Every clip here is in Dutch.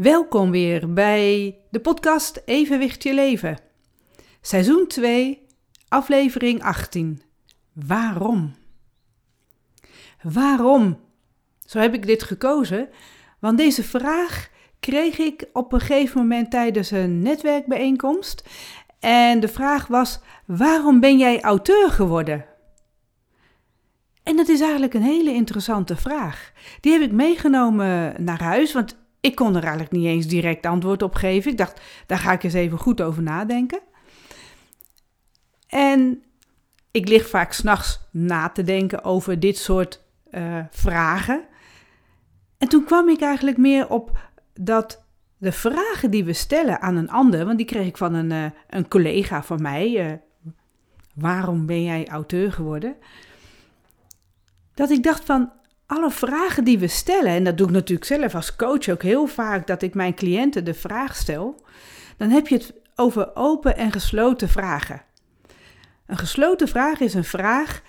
Welkom weer bij de podcast Evenwicht je leven. Seizoen 2, aflevering 18. Waarom? Waarom? Zo heb ik dit gekozen, want deze vraag kreeg ik op een gegeven moment tijdens een netwerkbijeenkomst. En de vraag was: waarom ben jij auteur geworden? En dat is eigenlijk een hele interessante vraag. Die heb ik meegenomen naar huis, want ik kon er eigenlijk niet eens direct antwoord op geven. Ik dacht, daar ga ik eens even goed over nadenken. En ik lig vaak s'nachts na te denken over dit soort uh, vragen. En toen kwam ik eigenlijk meer op dat de vragen die we stellen aan een ander, want die kreeg ik van een, uh, een collega van mij. Uh, waarom ben jij auteur geworden? Dat ik dacht van, alle vragen die we stellen, en dat doe ik natuurlijk zelf als coach ook heel vaak, dat ik mijn cliënten de vraag stel, dan heb je het over open en gesloten vragen. Een gesloten vraag is een vraag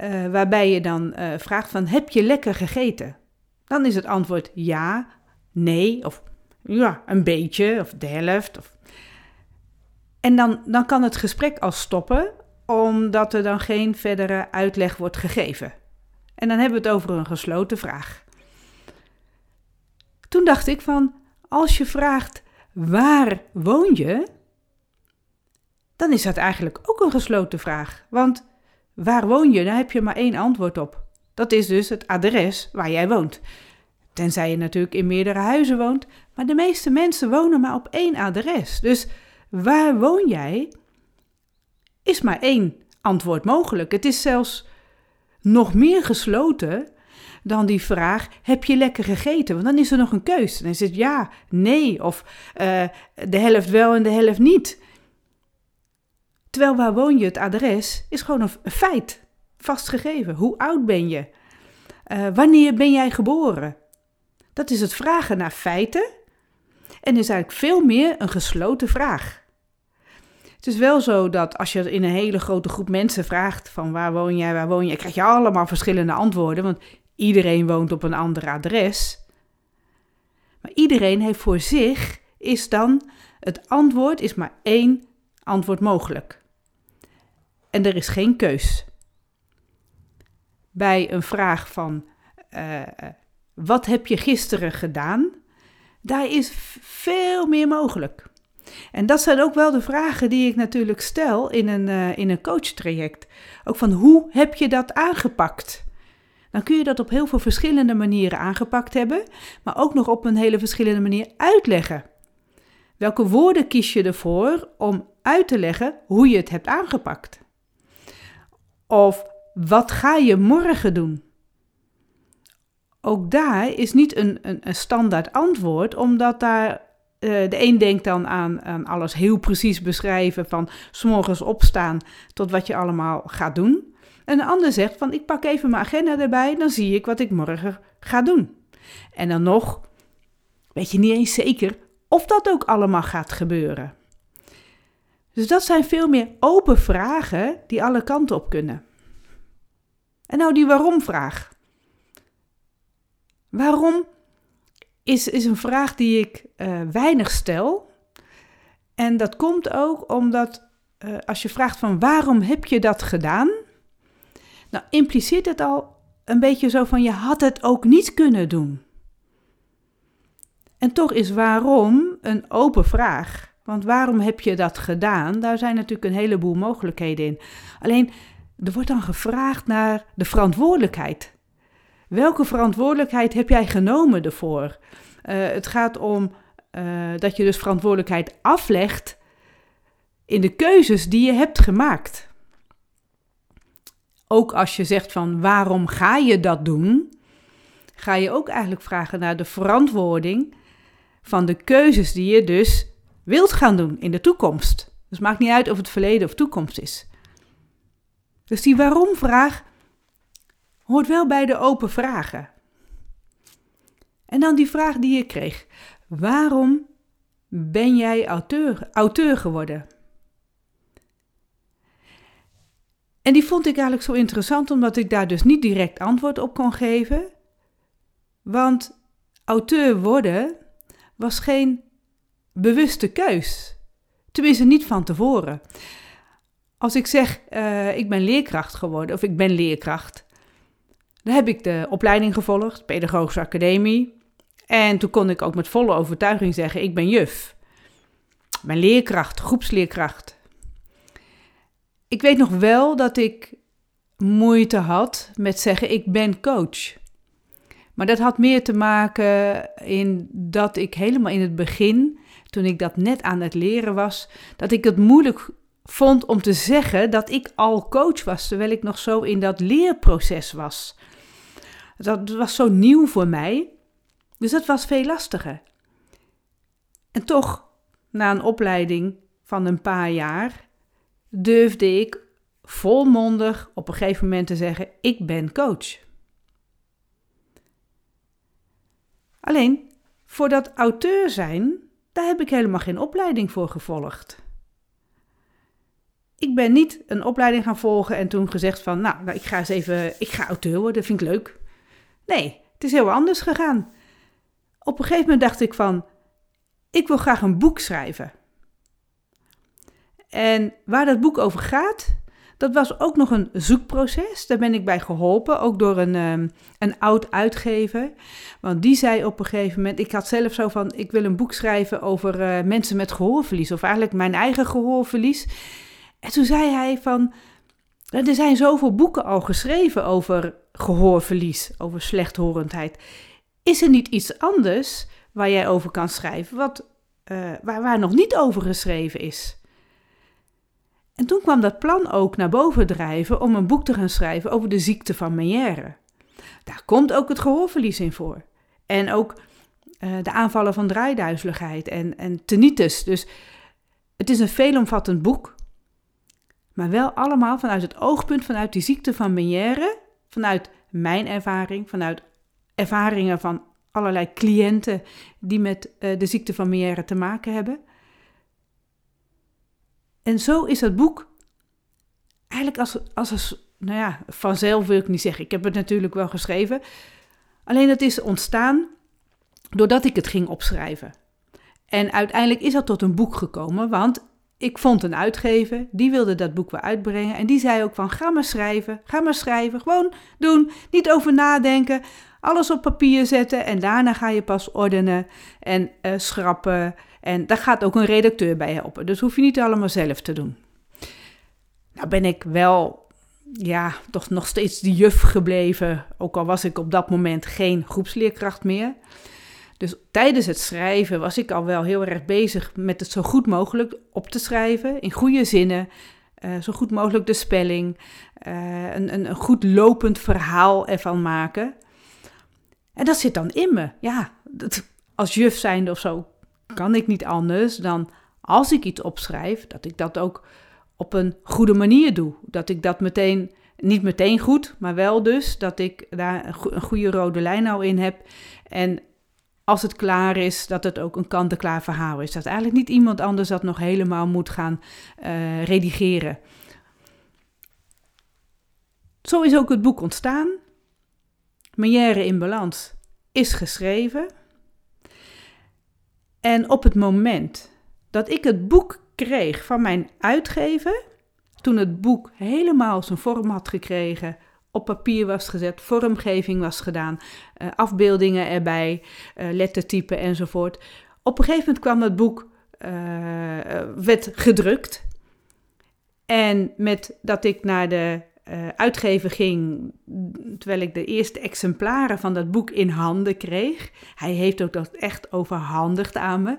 uh, waarbij je dan uh, vraagt van heb je lekker gegeten? Dan is het antwoord ja, nee of ja, een beetje of de helft. Of... En dan, dan kan het gesprek al stoppen omdat er dan geen verdere uitleg wordt gegeven. En dan hebben we het over een gesloten vraag. Toen dacht ik van, als je vraagt waar woon je, dan is dat eigenlijk ook een gesloten vraag. Want waar woon je? Daar heb je maar één antwoord op. Dat is dus het adres waar jij woont. Tenzij je natuurlijk in meerdere huizen woont, maar de meeste mensen wonen maar op één adres. Dus waar woon jij? Is maar één antwoord mogelijk. Het is zelfs nog meer gesloten dan die vraag: heb je lekker gegeten? Want dan is er nog een keus. Dan is het ja, nee of uh, de helft wel en de helft niet. Terwijl waar woon je? Het adres is gewoon een feit, vastgegeven. Hoe oud ben je? Uh, wanneer ben jij geboren? Dat is het vragen naar feiten en is eigenlijk veel meer een gesloten vraag. Het is wel zo dat als je in een hele grote groep mensen vraagt van waar woon jij, waar woon je, krijg je allemaal verschillende antwoorden, want iedereen woont op een ander adres. Maar iedereen heeft voor zich is dan het antwoord is maar één antwoord mogelijk. En er is geen keus. Bij een vraag van uh, wat heb je gisteren gedaan? Daar is veel meer mogelijk. En dat zijn ook wel de vragen die ik natuurlijk stel in een, uh, in een coachtraject. Ook van hoe heb je dat aangepakt? Dan kun je dat op heel veel verschillende manieren aangepakt hebben, maar ook nog op een hele verschillende manier uitleggen. Welke woorden kies je ervoor om uit te leggen hoe je het hebt aangepakt? Of wat ga je morgen doen? Ook daar is niet een, een, een standaard antwoord, omdat daar uh, de een denkt dan aan, aan, alles heel precies beschrijven, van morgens opstaan tot wat je allemaal gaat doen. En de ander zegt van ik pak even mijn agenda erbij, dan zie ik wat ik morgen ga doen. En dan nog weet je niet eens zeker of dat ook allemaal gaat gebeuren. Dus dat zijn veel meer open vragen die alle kanten op kunnen. En nou die waarom-vraag. Waarom is, is een vraag die ik uh, weinig stel. En dat komt ook omdat uh, als je vraagt van waarom heb je dat gedaan? Nou, impliceert het al een beetje zo van je had het ook niet kunnen doen. En toch is waarom een open vraag. Want waarom heb je dat gedaan? Daar zijn natuurlijk een heleboel mogelijkheden in. Alleen, er wordt dan gevraagd naar de verantwoordelijkheid. Welke verantwoordelijkheid heb jij genomen ervoor? Uh, het gaat om uh, dat je dus verantwoordelijkheid aflegt in de keuzes die je hebt gemaakt. Ook als je zegt van waarom ga je dat doen, ga je ook eigenlijk vragen naar de verantwoording van de keuzes die je dus wilt gaan doen in de toekomst. Dus maakt niet uit of het verleden of toekomst is. Dus die waarom-vraag hoort wel bij de open vragen. En dan die vraag die je kreeg: waarom ben jij auteur, auteur geworden? En die vond ik eigenlijk zo interessant omdat ik daar dus niet direct antwoord op kon geven. Want auteur worden was geen bewuste keus. Tenminste, niet van tevoren. Als ik zeg, uh, ik ben leerkracht geworden, of ik ben leerkracht, heb ik de opleiding gevolgd, Pedagogische Academie. En toen kon ik ook met volle overtuiging zeggen, ik ben juf. Ben leerkracht, groepsleerkracht. Ik weet nog wel dat ik moeite had met zeggen, ik ben coach. Maar dat had meer te maken in dat ik helemaal in het begin, toen ik dat net aan het leren was, dat ik het moeilijk vond om te zeggen dat ik al coach was, terwijl ik nog zo in dat leerproces was. Dat was zo nieuw voor mij, dus dat was veel lastiger. En toch, na een opleiding van een paar jaar, durfde ik volmondig op een gegeven moment te zeggen: Ik ben coach. Alleen voor dat auteur zijn, daar heb ik helemaal geen opleiding voor gevolgd. Ik ben niet een opleiding gaan volgen en toen gezegd van, nou, nou ik ga eens even, ik ga auteur worden, vind ik leuk. Nee, het is heel anders gegaan. Op een gegeven moment dacht ik van, ik wil graag een boek schrijven. En waar dat boek over gaat, dat was ook nog een zoekproces. Daar ben ik bij geholpen, ook door een, um, een oud uitgever. Want die zei op een gegeven moment: Ik had zelf zo van: Ik wil een boek schrijven over uh, mensen met gehoorverlies, of eigenlijk mijn eigen gehoorverlies. En toen zei hij: van, Er zijn zoveel boeken al geschreven over gehoorverlies, over slechthorendheid. Is er niet iets anders waar jij over kan schrijven, wat, uh, waar, waar nog niet over geschreven is? En toen kwam dat plan ook naar boven drijven om een boek te gaan schrijven over de ziekte van Meniere. Daar komt ook het gehoorverlies in voor. En ook uh, de aanvallen van draaiduizeligheid en, en tinnitus. Dus het is een veelomvattend boek. Maar wel allemaal vanuit het oogpunt, vanuit die ziekte van Meniere. Vanuit mijn ervaring, vanuit ervaringen van allerlei cliënten die met uh, de ziekte van Meniere te maken hebben. En zo is dat boek eigenlijk als, als een, nou ja, vanzelf wil ik niet zeggen. Ik heb het natuurlijk wel geschreven. Alleen het is ontstaan doordat ik het ging opschrijven. En uiteindelijk is dat tot een boek gekomen, want ik vond een uitgever, die wilde dat boek weer uitbrengen. En die zei ook van, ga maar schrijven, ga maar schrijven, gewoon doen, niet over nadenken. Alles op papier zetten en daarna ga je pas ordenen en uh, schrappen en daar gaat ook een redacteur bij helpen. Dus hoef je niet allemaal zelf te doen. Nou ben ik wel, ja, toch nog steeds de juf gebleven. Ook al was ik op dat moment geen groepsleerkracht meer. Dus tijdens het schrijven was ik al wel heel erg bezig met het zo goed mogelijk op te schrijven. In goede zinnen. Uh, zo goed mogelijk de spelling. Uh, een, een, een goed lopend verhaal ervan maken. En dat zit dan in me. Ja, dat, als juf zijnde of zo kan ik niet anders dan als ik iets opschrijf, dat ik dat ook op een goede manier doe. Dat ik dat meteen, niet meteen goed, maar wel dus dat ik daar een goede rode lijn nou in heb. En als het klaar is, dat het ook een kant-en-klaar verhaal is. Dat eigenlijk niet iemand anders dat nog helemaal moet gaan uh, redigeren. Zo is ook het boek ontstaan. Menière in balans is geschreven. En op het moment dat ik het boek kreeg van mijn uitgever, toen het boek helemaal zijn vorm had gekregen, op papier was gezet, vormgeving was gedaan, uh, afbeeldingen erbij, uh, lettertypen enzovoort. Op een gegeven moment kwam het boek, uh, werd gedrukt. En met dat ik naar de uitgever ging, terwijl ik de eerste exemplaren van dat boek in handen kreeg. Hij heeft ook dat echt overhandigd aan me.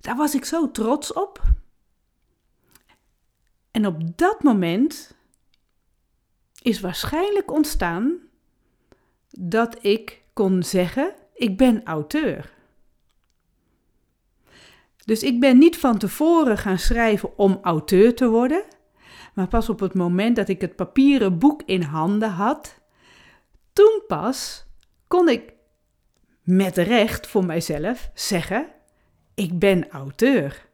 Daar was ik zo trots op. En op dat moment is waarschijnlijk ontstaan dat ik kon zeggen: ik ben auteur. Dus ik ben niet van tevoren gaan schrijven om auteur te worden. Maar pas op het moment dat ik het papieren boek in handen had, toen pas kon ik met recht voor mijzelf zeggen: ik ben auteur.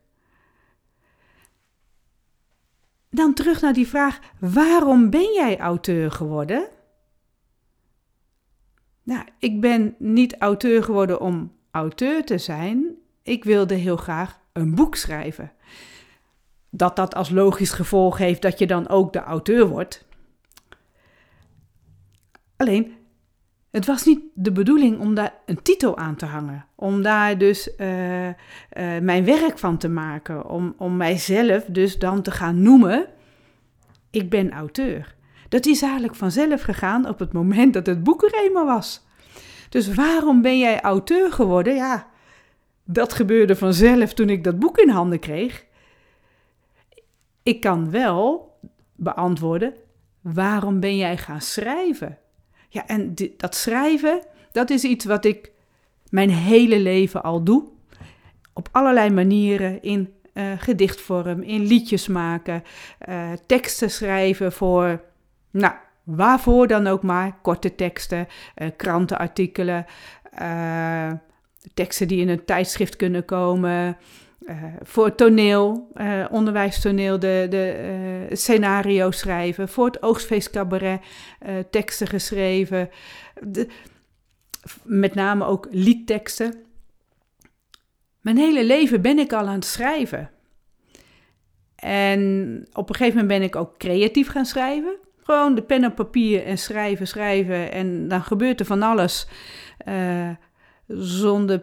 Dan terug naar die vraag: waarom ben jij auteur geworden? Nou, ik ben niet auteur geworden om auteur te zijn, ik wilde heel graag een boek schrijven. Dat dat als logisch gevolg heeft dat je dan ook de auteur wordt. Alleen, het was niet de bedoeling om daar een titel aan te hangen. Om daar dus uh, uh, mijn werk van te maken. Om, om mijzelf dus dan te gaan noemen: ik ben auteur. Dat is eigenlijk vanzelf gegaan op het moment dat het boek er eenmaal was. Dus waarom ben jij auteur geworden? Ja, dat gebeurde vanzelf toen ik dat boek in handen kreeg. Ik kan wel beantwoorden: waarom ben jij gaan schrijven? Ja, en dat schrijven, dat is iets wat ik mijn hele leven al doe. Op allerlei manieren, in uh, gedichtvorm, in liedjes maken, uh, teksten schrijven voor, nou, waarvoor dan ook maar. Korte teksten, uh, krantenartikelen, teksten die in een tijdschrift kunnen komen. Voor toneel, onderwijstoneel, de, de scenario schrijven. Voor het Oogstfeest Cabaret teksten geschreven. Met name ook liedteksten. Mijn hele leven ben ik al aan het schrijven. En op een gegeven moment ben ik ook creatief gaan schrijven. Gewoon de pen op papier en schrijven, schrijven. En dan gebeurt er van alles. Uh, zonder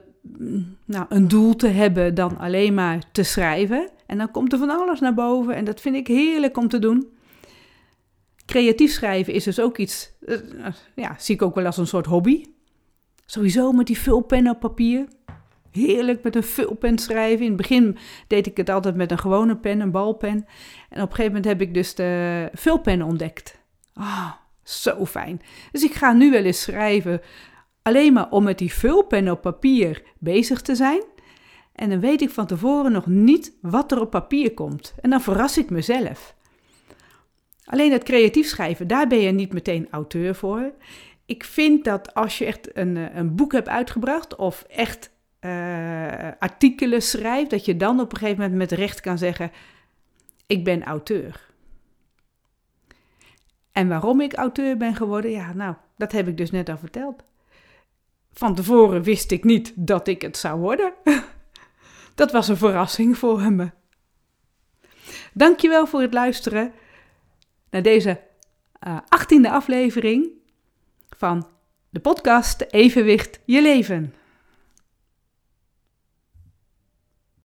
nou, een doel te hebben dan alleen maar te schrijven. En dan komt er van alles naar boven. En dat vind ik heerlijk om te doen. Creatief schrijven is dus ook iets, uh, ja, zie ik ook wel als een soort hobby. Sowieso met die vulpen op papier. Heerlijk met een vulpen schrijven. In het begin deed ik het altijd met een gewone pen, een balpen. En op een gegeven moment heb ik dus de vulpen ontdekt. Ah, zo fijn. Dus ik ga nu wel eens schrijven alleen maar om met die vulpen op papier bezig te zijn. En dan weet ik van tevoren nog niet wat er op papier komt. En dan verras ik mezelf. Alleen het creatief schrijven, daar ben je niet meteen auteur voor ik vind dat als je echt een, eh, een boek hebt uitgebracht of echt uh, artikelen schrijft, dat je dan op een gegeven moment met recht kan zeggen: Ik ben auteur. En waarom ik auteur ben geworden, ja, nou, dat heb ik dus net al verteld. Van tevoren wist ik niet dat ik het zou worden. Dat was een verrassing voor me. Dankjewel voor het luisteren naar deze uh, achttiende aflevering van de podcast Evenwicht Je Leven.